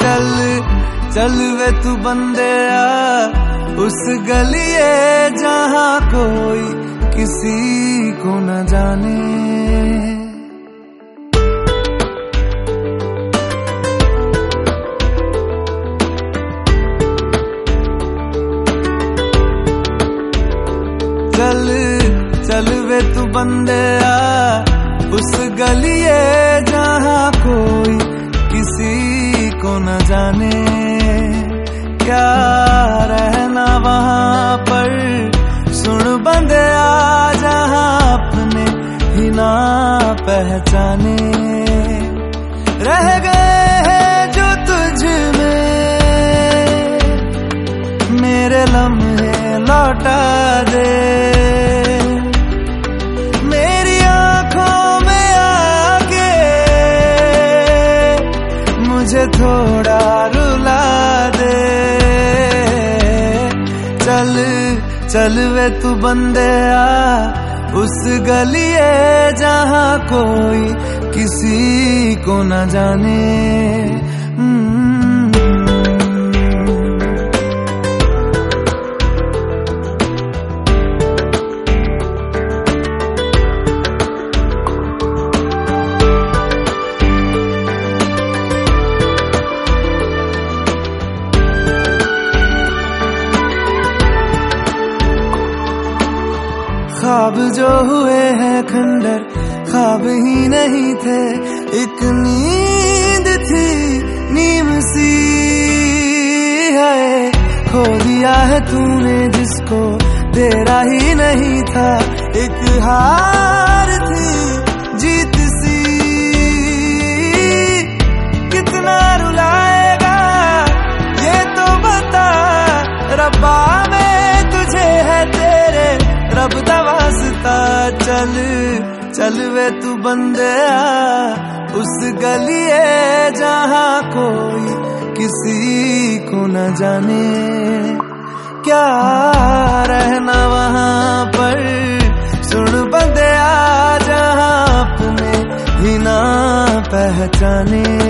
चल चल वे तू बंदे उस गलिए जहाँ कोई किसी को न जाने। वे तू बंदे आ, उस गली जहा कोई किसी को न जाने। क्या रहना वहाँ पर? सुन बंदे आ, जहा अपने ही ना पहचाने। थोड़ा रुला दे। चल चल वे तू बंदे आ उस गलिए जहाँ कोई किसी को न जाने। ख्वाब जो हुए हैं खंडर, ख्वाब ही नहीं थे। एक नींद थी, नीम सी है। खो दिया है तूने जिसको, तेरा ही नहीं था। एक हार थी, जीत सी। कितना रुलाएगा, ये तो बता, रब्बा में रब दा वास्ता चल चल वे तू बंदे उस गलिए जहाँ कोई किसी को न जाने। क्या रहना वहाँ पर? सुन बंदे आ, जहाँ अपने ही ना पहचाने।